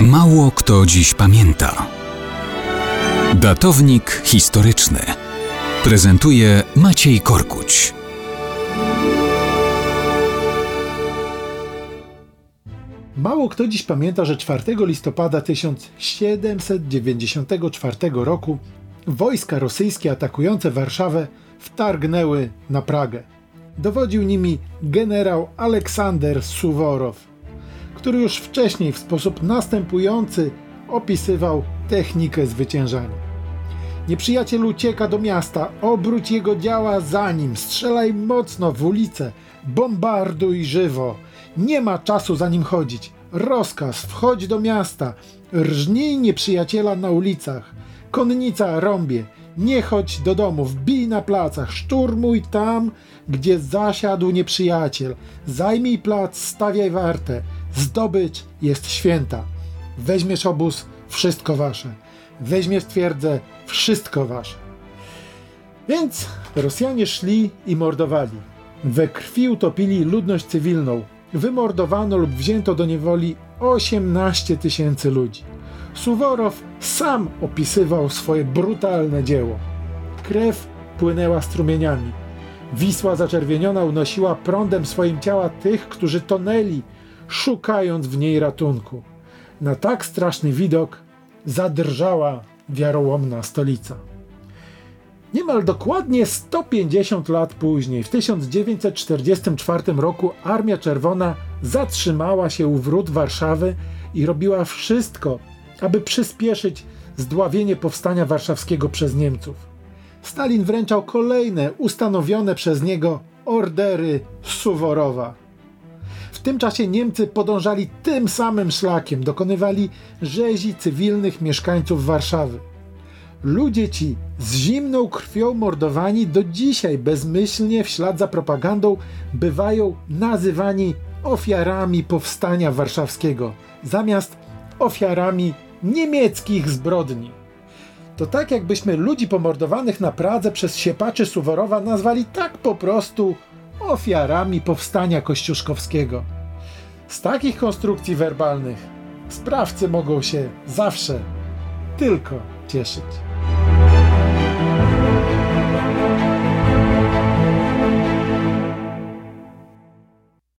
Mało kto dziś pamięta. Datownik historyczny prezentuje Maciej Korkuć. Mało kto dziś pamięta, że 4 listopada 1794 roku wojska rosyjskie atakujące Warszawę wtargnęły na Pragę. Dowodził nimi generał Aleksander Suworow, który już wcześniej w sposób następujący opisywał technikę zwyciężania. Nieprzyjaciel ucieka do miasta, obróć jego działa za nim, strzelaj mocno w ulicę, bombarduj żywo. Nie ma czasu za nim chodzić. Rozkaz, wchodź do miasta, rżnij nieprzyjaciela na ulicach. Konnica rąbie, nie chodź do domów, bij na placach, szturmuj tam, gdzie zasiadł nieprzyjaciel. Zajmij plac, stawiaj wartę. Zdobycz jest święta. Weźmiesz obóz, wszystko wasze. Weźmiesz twierdzę, wszystko wasze. Więc Rosjanie szli i mordowali. We krwi utopili ludność cywilną. Wymordowano lub wzięto do niewoli 18 tysięcy ludzi. Suworow sam opisywał swoje brutalne dzieło. Krew płynęła strumieniami. Wisła zaczerwieniona unosiła prądem swoim ciała tych, którzy tonęli, szukając w niej ratunku. Na tak straszny widok zadrżała wiarołomna stolica. Niemal dokładnie 150 lat później, w 1944 roku, Armia Czerwona zatrzymała się u wrót Warszawy i robiła wszystko, aby przyspieszyć zdławienie powstania warszawskiego przez Niemców. Stalin wręczał kolejne ustanowione przez niego ordery Suworowa. Tym czasie Niemcy podążali tym samym szlakiem, dokonywali rzezi cywilnych mieszkańców Warszawy. Ludzie ci z zimną krwią mordowani do dzisiaj bezmyślnie w ślad za propagandą bywają nazywani ofiarami powstania warszawskiego, zamiast ofiarami niemieckich zbrodni. To tak jakbyśmy ludzi pomordowanych na Pradze przez siepaczy Suworowa nazwali tak po prostu ofiarami powstania kościuszkowskiego. Z takich konstrukcji werbalnych sprawcy mogą się zawsze tylko cieszyć.